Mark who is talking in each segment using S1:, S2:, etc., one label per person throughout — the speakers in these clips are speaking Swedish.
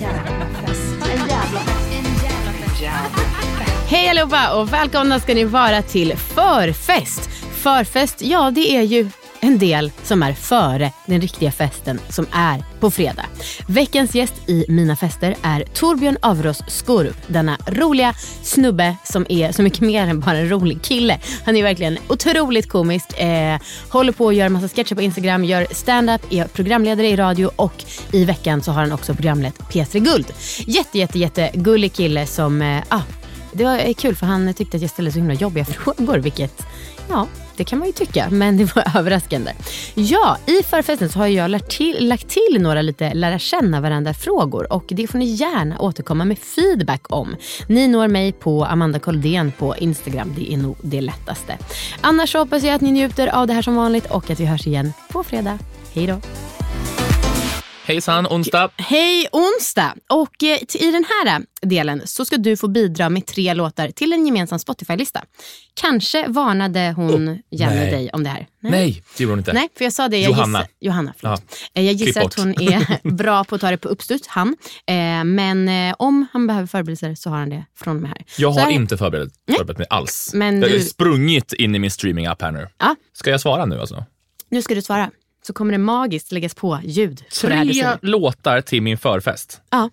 S1: En jävla fest. En jävla
S2: Hej allihopa och välkomna ska ni vara till förfest. Förfest, ja det är ju en del som är före den riktiga festen som är på fredag. Veckans gäst i Mina fester är Torbjörn Avros Skorup. Denna roliga snubbe som är så mycket mer än bara en rolig kille. Han är verkligen otroligt komisk, eh, håller på att göra massa sketcher på Instagram, gör stand-up, är programledare i radio och i veckan så har han också programlett P3 Guld. Jätte, jätte, jätte gullig kille som, eh, ah, det var eh, kul för han tyckte att jag ställde så himla jobbiga frågor vilket, ja, det kan man ju tycka, men det var överraskande. Ja, i förfesten så har jag lagt till, lagt till några lite lära känna varandra frågor och det får ni gärna återkomma med feedback om. Ni når mig på Amanda Koldén på Instagram, det är nog det lättaste. Annars så hoppas jag att ni njuter av det här som vanligt och att vi hörs igen på fredag. Hej då!
S3: Hejsan, onsdag.
S2: Hej onsdag! Och eh, i den här eh, delen så ska du få bidra med tre låtar till en gemensam Spotify-lista. Kanske varnade hon Jenny
S3: nej.
S2: dig om det här?
S3: Nej, det gjorde hon inte.
S2: Nej, för jag sa det. Jag
S3: Johanna.
S2: Gissar, Johanna, förlåt.
S3: Ja.
S2: Eh, Jag gissar att hon är bra på att ta det på uppstuds, han. Men om han behöver förberedelser så har han det från och med här.
S3: Jag har
S2: här-
S3: inte förberett, förberett mig alls.
S2: Men
S3: jag har
S2: du-
S3: sprungit in i min streaming-app här nu.
S2: Ja,
S3: Ska jag svara nu alltså?
S2: nu ska du svara. Så kommer det magiskt läggas på ljud. på
S3: Tre
S2: säger.
S3: låtar till min förfest.
S2: Ja.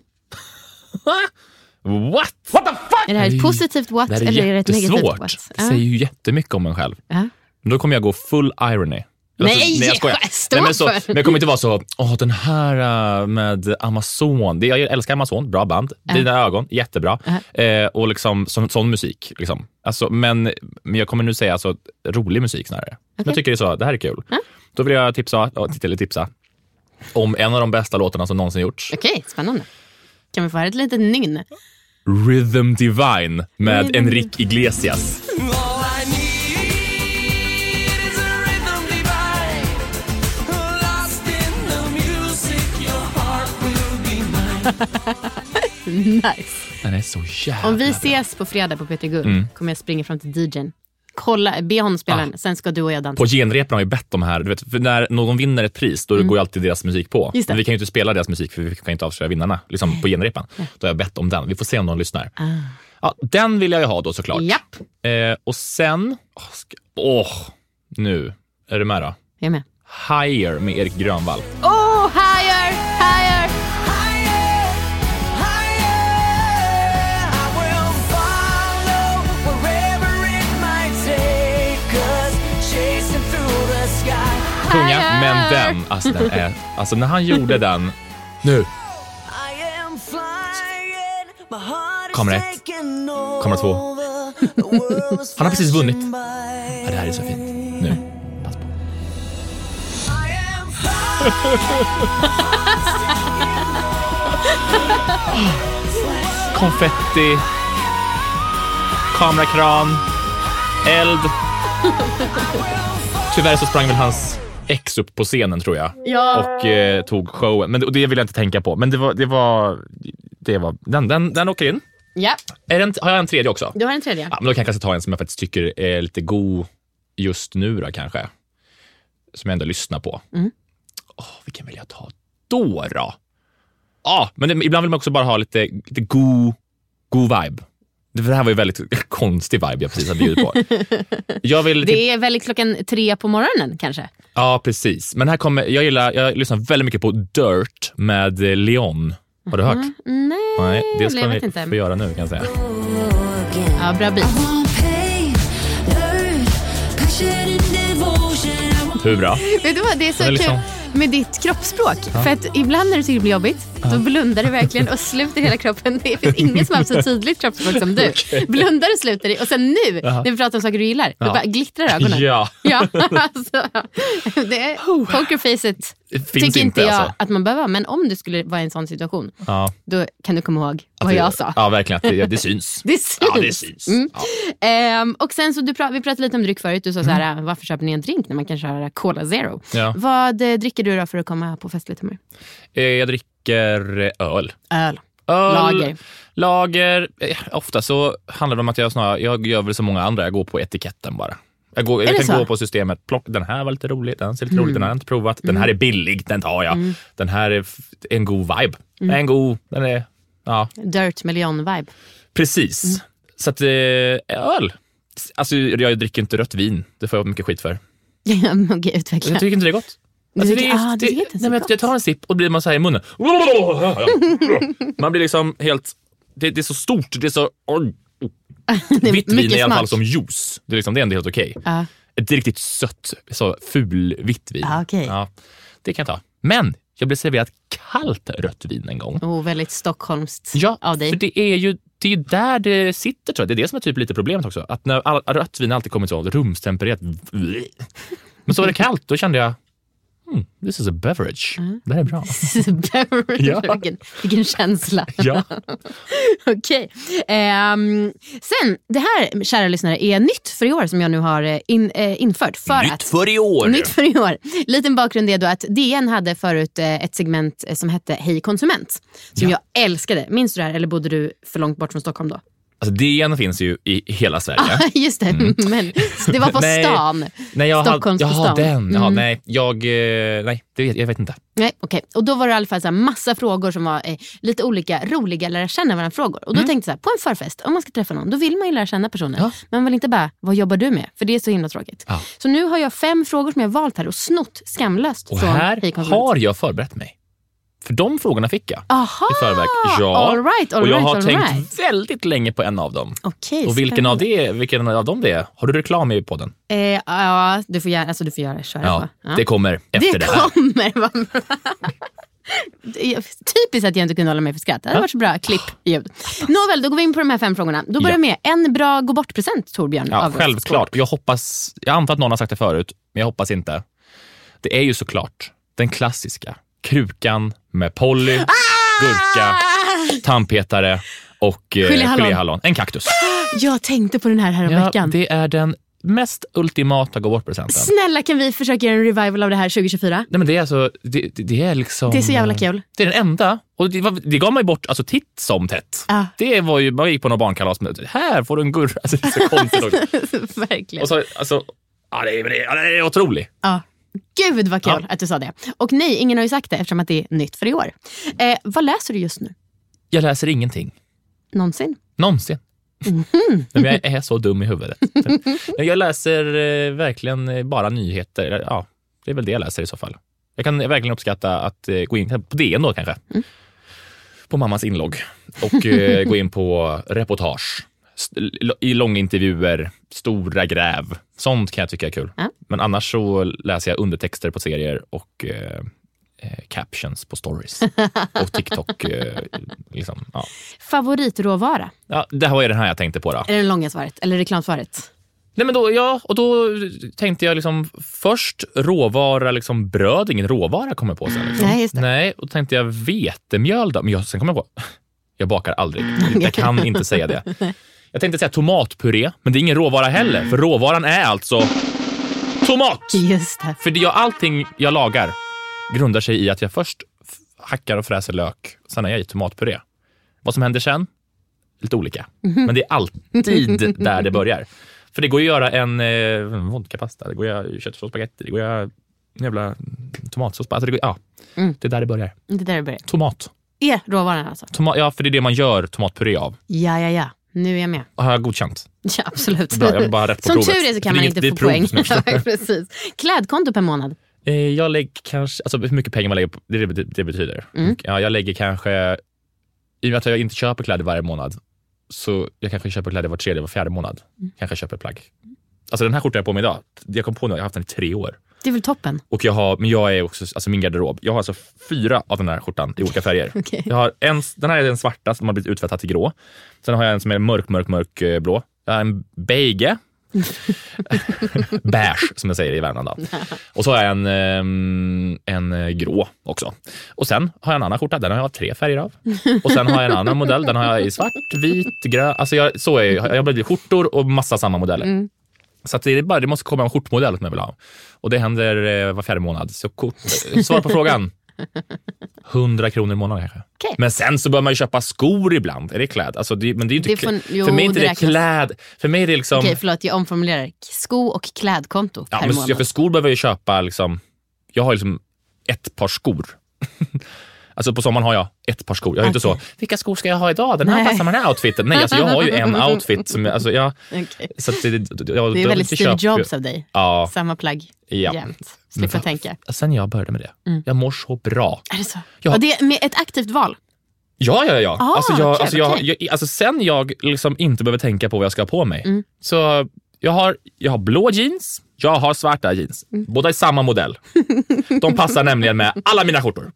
S3: What? What the fuck?
S2: Är det här ett positivt what
S3: är
S2: eller är det ett negativt what?
S3: Det säger ju jättemycket om en själv.
S2: Ja.
S3: Men då kommer jag gå full irony.
S2: Nej,
S3: jag skojar. Nej, men, så, men jag kommer inte vara så, åh den här äh, med Amazon, det, jag älskar Amazon, bra band, Dina ögon, jättebra. Eh, och liksom sån, sån musik. Liksom. Alltså, men, men jag kommer nu säga alltså, rolig musik snarare. Men Jag tycker det är så, det här är kul. Då vill jag tipsa, eller tipsa om en av de bästa låtarna som någonsin gjorts.
S2: Okej, spännande. Kan vi få höra ett litet nynn?
S3: Rhythm Divine med
S2: Rhythm-
S3: Enrique Iglesias.
S2: nice.
S3: Den är så jävla
S2: Om vi ses på fredag på Peter Guld
S3: Mm.
S2: kommer jag springa fram till DJn. Kolla, be honom spela den, sen ska du och jag dansa.
S3: På genrepen har vi bett om här, du vet, för när någon vinner ett pris då går ju alltid deras musik på.
S2: Mm.
S3: Men vi kan ju inte spela deras musik för vi kan inte avslöja vinnarna liksom på genrepen. Då har jag bett om den. Vi får se om någon lyssnar. Ja, den vill jag ju ha då såklart.
S2: Ah. Japp,
S3: Eh, och sen, åh, ska, åh, nu, är du med då?
S2: jag är med.
S3: Higher med Erik Grönvall.
S2: Oh, higher, higher!
S3: Alltså den är, alltså när han gjorde den, nu, Kamera ett. Kamera två. Han har precis vunnit. Ja, det här är så fint. Nu, pass på. Konfetti, kamerakran, eld. Tyvärr så sprang väl hans ex upp på scenen tror jag
S2: Ja.
S3: och eh, tog showen. Men och det vill jag inte tänka på. Men det var, det var, det var den, den, den åker in.
S2: Ja,
S3: Är den, har jag en tredje också?
S2: du har en tredje.
S3: Ja, men då kan jag kanske ta en som jag faktiskt tycker är lite god just nu då kanske. Som jag ändå lyssnar på.
S2: Mm.
S3: Åh, vilken vill jag ta då? då? Ja, men det, ibland vill man också bara ha lite, lite god, god vibe. Det här var ju väldigt konstig vibe jag precis har bjudit på. Jag vill typ,
S2: Det är väl klockan tre på morgonen kanske?
S3: Ja, precis. Men här kommer, jag gillar, jag lyssnar väldigt mycket på Dirt med eh, Leon. Har du hört?
S2: Mm, Nej,
S3: Nej, det ska
S2: inte.
S3: få göra nu kan jag säga.
S2: Ja, bra beat.
S3: Hur bra?
S2: Vet du vad, det är så
S3: liksom-
S2: kul med ditt kroppsspråk. För att ibland när du tycker det blir jobbigt, då blundar du verkligen och sluter hela kroppen. Det finns ingen som har haft så tydligt kroppsspråk som du. Blundar och sluter dig och sen nu, när vi pratar om saker du gillar, då
S3: Ja.
S2: bara glittrar ögonen.
S3: Ja.
S2: Ja, alltså, det är, pokerfacet tycker inte
S3: inte,
S2: jag
S3: alltså.
S2: att man behöver men om du skulle vara i en sån situation,
S3: Ja.
S2: då kan du komma ihåg
S3: Att
S2: vad
S3: det-
S2: jag sa.
S3: Ja, verkligen. Det, det syns.
S2: Det syns.
S3: Ja, det syns.
S2: Mm.
S3: Ja.
S2: Ehm, och sen så du pra- vi pratade lite om dryck förut. Du sa så här, varför köper ni en drink när man kan köra Cola Zero?
S3: Ja.
S2: Vad eh, dricker du då för att komma på festligt humör?
S3: Eh, Jag dricker eh, öl.
S2: Öl.
S3: öl
S2: Lager.
S3: Lager. Eh, Ofta så handlar det om att jag snarare, jag gör väl som många andra, jag går på etiketten bara. Jag, går, jag kan
S2: så? Mm.
S3: gå på systemet, plock, den här var lite rolig, den ser lite rolig, den har jag inte provat, den här är billig, den tar jag. Den här är en god vibe. Den är en god, den är, ja
S2: Dirt med Leon-vibe.
S3: precis.
S2: Mm.
S3: Så att, eh, öl. Alltså jag dricker inte rött vin, det får jag mycket skit för.
S2: Okej, utveckla.
S3: Jag tycker inte det är gott. Alltså, det
S2: ah, det så
S3: nej, men jag tar en sipp och då blir man så här i munnen. Man blir liksom helt... Det, det är så stort, det är så...
S2: Det
S3: Vitt vin är i alla fall som juice. Det är, liksom, det är ändå helt okej.
S2: Ja.
S3: Ett riktigt sött, så ful vitt vin.
S2: Ah, okej.
S3: Ja, det kan jag ta. Men jag blev serverad kallt rött vin en gång.
S2: Oh, väldigt stockholmskt
S3: Ja,
S2: av dig.
S3: för det är ju det är där det sitter tror jag. Det är det som är typ lite problemet också. Att när all, rött vin alltid kommer så rumstempererat. Men så var det kallt, då kände jag hmm, this is a beverage.
S2: Mm.
S3: Det här är bra.
S2: Beverage,
S3: Ja.
S2: vilken, vilken känsla.
S3: Ja.
S2: Okej. Ehm, sen, det här, kära lyssnare, är nytt för i år som jag nu har eh, in, eh, infört. För
S3: Nytt
S2: att,
S3: för i år.
S2: Nytt för i år. Liten bakgrund är då att DN hade förut eh, ett segment som hette Hej konsument. Som jag älskade. Minns du det här eller bodde du för långt bort från Stockholm då?
S3: Alltså DN finns ju i hela Sverige.
S2: Just det, men det var på
S3: Nej.
S2: stan.
S3: Nej, jag
S2: Stockholms
S3: hade,
S2: på stan.
S3: den. Jaha,
S2: Mm.
S3: nej, jag, eh, nej det vet, jag vet inte.
S2: Nej, okej. Och då var det i alla fall så massa frågor som var eh, lite olika roliga lära känna varandra frågor. Och då tänkte jag så här, på en förfest, om man ska träffa någon, då vill man ju lära känna personen.
S3: Ja.
S2: Man vill inte bara, vad jobbar du med? För det är så himla tråkigt.
S3: Ja.
S2: Så nu har jag fem frågor som jag valt här och snott skamlöst
S3: Och här har jag förberett mig. För de frågorna fick jag
S2: Aha!
S3: i förväg. Ja.
S2: All right, all
S3: och jag
S2: right,
S3: har tänkt
S2: right.
S3: väldigt länge på en av dem.
S2: Okej,
S3: Och vilken av, det, vilken av dem det är? Har du reklam i podden?
S2: Eh, ja, du får, alltså, du får göra, köra
S3: Ja.
S2: Ja.
S3: det kommer efter det,
S2: det
S3: här.
S2: kommer bra. Typiskt att jag inte kunde hålla mig för skratt. Det hade varit så bra klippljud. Nåväl, då går vi in på de här fem frågorna. Då börjar
S3: Ja.
S2: med en bra gå bort-present, Torbjörn.
S3: Ja, självklart. Jag hoppas, jag antar att någon har sagt det förut, men jag hoppas inte. Det är ju såklart den klassiska krukan med Polly, gurka, tandpetare och eh,
S2: Geléhallon.
S3: geléhallon. En kaktus.
S2: Jag tänkte på den här häromveckan.
S3: det är den mest ultimata gå bort-presenten.
S2: Snälla kan vi försöka göra en revival av det här 2024?
S3: Nej, men det är alltså, det, det, det är liksom...
S2: Det är så jävla kul.
S3: Det är den enda. Och det, var, det gav man ju bort alltså, titt som tätt.
S2: Ja.
S3: Det var ju, man gick på någon barnkalas med, här får du en gurka. Alltså, det är så konstigt också.
S2: Verkligen.
S3: Och så, alltså, ja, det, är, det, är, det är otroligt.
S2: Ja. Gud vad kul
S3: Ja.
S2: att du sa det. Och nej, ingen har ju sagt det eftersom att det är nytt för i år. Eh, vad läser du just nu?
S3: Jag läser ingenting.
S2: Någonsin?
S3: Någonsin.
S2: Mhm.
S3: Men jag är så dum i huvudet. Jag läser eh, verkligen eh, bara nyheter. Ja, det är väl det jag läser i så fall. Jag kan verkligen uppskatta att eh, gå in på DN då kanske.
S2: Mm.
S3: På mammas inlogg och gå in på reportage. I långintervjuer, stora gräv. Sånt kan jag tycka är kul.
S2: Ja.
S3: Men annars så läser jag undertexter på serier och eh, eh, captions på stories. och TikTok. Eh, liksom, ja.
S2: Favoritråvara?
S3: Ja, det här var ju den här jag tänkte på. Då.
S2: Är det det långa svaret? Eller reklamsvaret?
S3: Nej, men då, ja, och då tänkte jag liksom först råvara, liksom bröd, ingen råvara kommer på sen. Liksom.
S2: Nej, just det.
S3: Nej, och då tänkte jag vetemjöl då. Men jag, sen kom jag på, jag bakar aldrig. Jag kan inte säga det. Jag tänkte säga tomatpuré, men det är ingen råvara heller. För råvaran är alltså tomat!
S2: Just det.
S3: För det, jag, allting jag lagar grundar sig i att jag först hackar och fräser lök, sen har jag i tomatpuré. Vad som händer sen? Lite olika. Men det är alltid där det börjar. För det går att göra en eh, vodkapasta, det går att göra köttfärssås spagetti, det går att göra jävla tomatsås. Alltså det, går, ja,
S2: Mm.
S3: det är där det börjar.
S2: Det där det börjar.
S3: Tomat.
S2: Är råvaran alltså?
S3: Toma, ja, för det är det man gör tomatpuré av.
S2: Ja, ja, ja. Nu är jag med.
S3: Har jag godkänt?
S2: Ja, absolut.
S3: Bra, jag bara rätt på
S2: Som
S3: provet.
S2: tur är så kan man inte få poäng. Precis. Klädkonto per månad.
S3: Eh, Jag lägger kanske, alltså hur mycket pengar man lägger på, det det det betyder.
S2: Mm.
S3: Ja, jag lägger kanske, i och med att jag inte köper kläder varje månad, så jag kanske köper kläder var tredje, var fjärde månad.
S2: Mm.
S3: Kanske köper plagg. Alltså den här skjortan jag har på mig idag, jag kom på nu, jag har haft den i tre år.
S2: Det är väl toppen?
S3: Och jag har, men jag är också, alltså min garderob, jag har alltså fyra av den här skjortan i olika färger.
S2: Okej.
S3: Jag har en, den här är den svarta som har blivit utvättad till grå. Sen har jag en som är mörk, mörk, mörk eh, blå. Jag har en beige. Beige som jag säger i Värmland. Och så har jag en, ehm, en eh, grå också. Och sen har jag en annan skjorta, den har jag tre färger av. Och sen har jag en annan modell, den har jag i svart, vit, grön. Alltså jag, så är, jag har blivit skjortor och massa samma modeller. Så det, är bara, det måste komma en skjortmodell som jag vill ha. Och det händer eh, var fjärde månad. Så kort, svar på frågan. 100 kronor i månaden kanske.
S2: Okej.
S3: Men sen så bör man ju köpa skor ibland. Är det kläd? Alltså det, men det är inte
S2: Det får- jo,
S3: för mig är inte
S2: det
S3: det, kläd. För mig är det liksom...
S2: Okej, förlåt, jag omformulerar. Sko och klädkonto
S3: ja,
S2: per
S3: men,
S2: månad.
S3: ja, för skor behöver jag ju köpa liksom... Jag har liksom ett par skor. Alltså på sommaren har jag ett par skor. Jag är inte så, vilka skor ska jag ha idag? Den här
S2: Nej.
S3: passar med den här outfiten. Nej, alltså jag har ju en outfit. Som jag, alltså jag,
S2: Okej.
S3: så det, jag,
S2: Det är
S3: jag
S2: väldigt Steve Jobs av dig.
S3: Ja,
S2: Samma plagg
S3: Ja.
S2: jämt. Slippa
S3: Men
S2: tänka.
S3: sen jag började med det.
S2: Mm.
S3: Jag mår så bra.
S2: Är det så?
S3: Ja.
S2: Och det är med ett aktivt val?
S3: Ja, ja, ja.
S2: Ah,
S3: alltså, jag,
S2: okej,
S3: alltså, jag,
S2: okej.
S3: jag, alltså sen jag liksom inte behöver tänka på vad jag ska ha på mig.
S2: Mm.
S3: Så jag har, jag har blå jeans, jag har svarta jeans.
S2: Mm.
S3: Båda i samma modell. De passar nämligen med alla mina skjortor.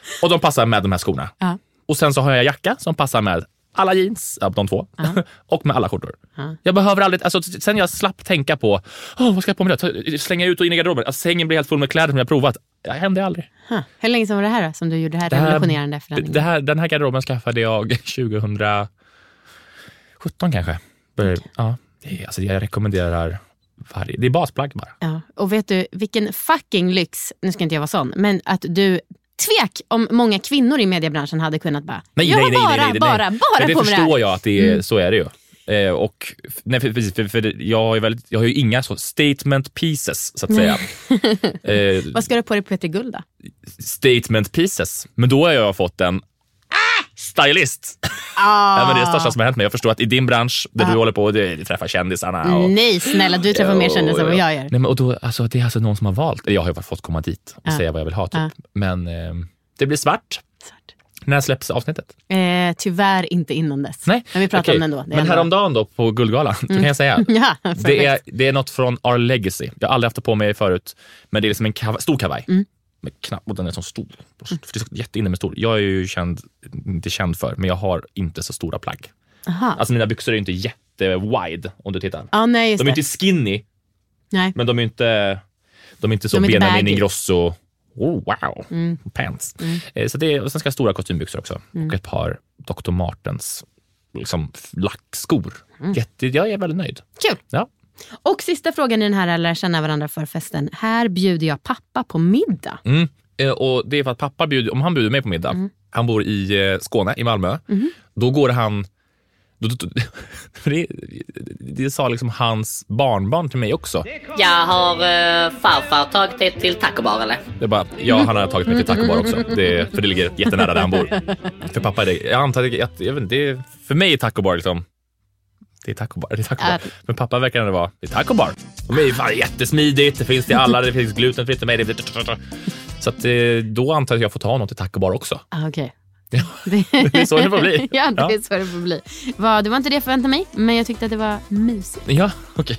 S3: Och de passar med de här skorna.
S2: Ja.
S3: Och sen så har jag jacka som passar med alla jeans, ja, de två, och med alla skjortor.
S2: Ja.
S3: Jag behöver aldrig, alltså, sen jag slapp tänka på, oh, vad ska jag på mig då? Slänga ut och in i garderoben. Alltså, sängen blir helt full med kläder som jag provat. Det hände aldrig.
S2: Huh. Hur länge sedan var det här då, som du gjorde det här
S3: Det här-
S2: revolutionerande förändringen?
S3: det här, den här garderoben skaffade jag 2017 kanske. Började, ja, det alltså, jag rekommenderar varje, det är basplagg bara.
S2: Ja. Och vet du vilken fucking lyx, nu ska inte jag vara sån, men att du tvek om många kvinnor i mediebranschen hade kunnat bara,
S3: Nej,
S2: jag
S3: nej, nej,
S2: bara,
S3: nej, nej,
S2: bara, bara
S3: det
S2: på mig det
S3: förstår
S2: här.
S3: jag att det är, så är det ju. Eh, och, nej, för, precis, för, för jag, har ju väldigt, jag har ju inga så statement pieces så att säga. eh,
S2: Vad ska du på dig på Peter Guld då?
S3: statement pieces. Men då har jag fått en ah, stylist.
S2: Ah.
S3: Ja, men det är det största som har hänt mig. Jag förstår att i din bransch där du håller på och du träffar kändisarna. Och,
S2: Nej snälla, du träffar mer kändisar än vad jag gör.
S3: Nej, men, och då, alltså, det är alltså någon som har valt. Jag har ju fått komma dit och
S2: Ja.
S3: säga vad jag vill ha. Typ.
S2: Ja.
S3: Men eh, det blir svart. När släpps avsnittet?
S2: Eh, tyvärr inte innan dess.
S3: Nej.
S2: Men vi pratar
S3: Okej.
S2: om. Det är
S3: Men
S2: ändå-
S3: häromdagen då på Guldgalan, då kan jag säga.
S2: Ja,
S3: det, är, det är något från Our Legacy. Jag har aldrig haft det på mig förut. Men det är liksom en kavaj, stor kavaj.
S2: Mm.
S3: Med knapp, och den är så stor. För det är jätteinne med stor. Jag är ju känd, inte känd för, men jag har inte så stora plagg.
S2: Aha.
S3: Alltså mina byxor är inte jättewide om du tittar.
S2: Ja, nej,
S3: De är
S2: det.
S3: inte skinny,
S2: Nej.
S3: men de är inte, de är inte så
S2: De är inte
S3: Benjamin. Ingrosso. Oh, wow,
S2: Mm.
S3: pants. Eh, Så det är, och sen ska jag ha stora kostymbyxor också.
S2: Mm.
S3: Och ett par Dr. Martens liksom, lackskor.
S2: Mm.
S3: Jätte, jag är väldigt nöjd.
S2: Kul.
S3: Ja.
S2: Och sista frågan i den här lär känna varandra för festen. Här bjuder jag pappa på middag.
S3: Mm. Eh, Och det är för att pappa bjuder, om han bjuder mig på middag,
S2: Mm.
S3: han bor i eh, Skåne, i Malmö,
S2: Mhm.
S3: då går han då, då, det, det sa liksom hans barnbarn till mig också.
S4: Jag har uh, farfar tagit dig till taco bar eller?
S3: Det är bara, ja, han har tagit mig till taco bar också. Det, för det ligger jättenära där han bor. För pappa är det, jag antar att, jag, jag vet inte, det är, för mig är taco bar liksom, det är taco bar. Det är taco bar.
S2: Ja.
S3: Men pappa verkar det vara, det är taco bar. De är fan jättesmidigt, det finns till alla, det finns glutenfritt till mig. Det, så att, eh, då antar jag att jag får ta honom till taco bar också.
S2: Ah.
S3: Ja, det är så det får bli.
S2: ja, det är så det får bli. Va, det var inte det jag förväntade mig, men jag tyckte att det var mysigt.
S3: Ja, okej.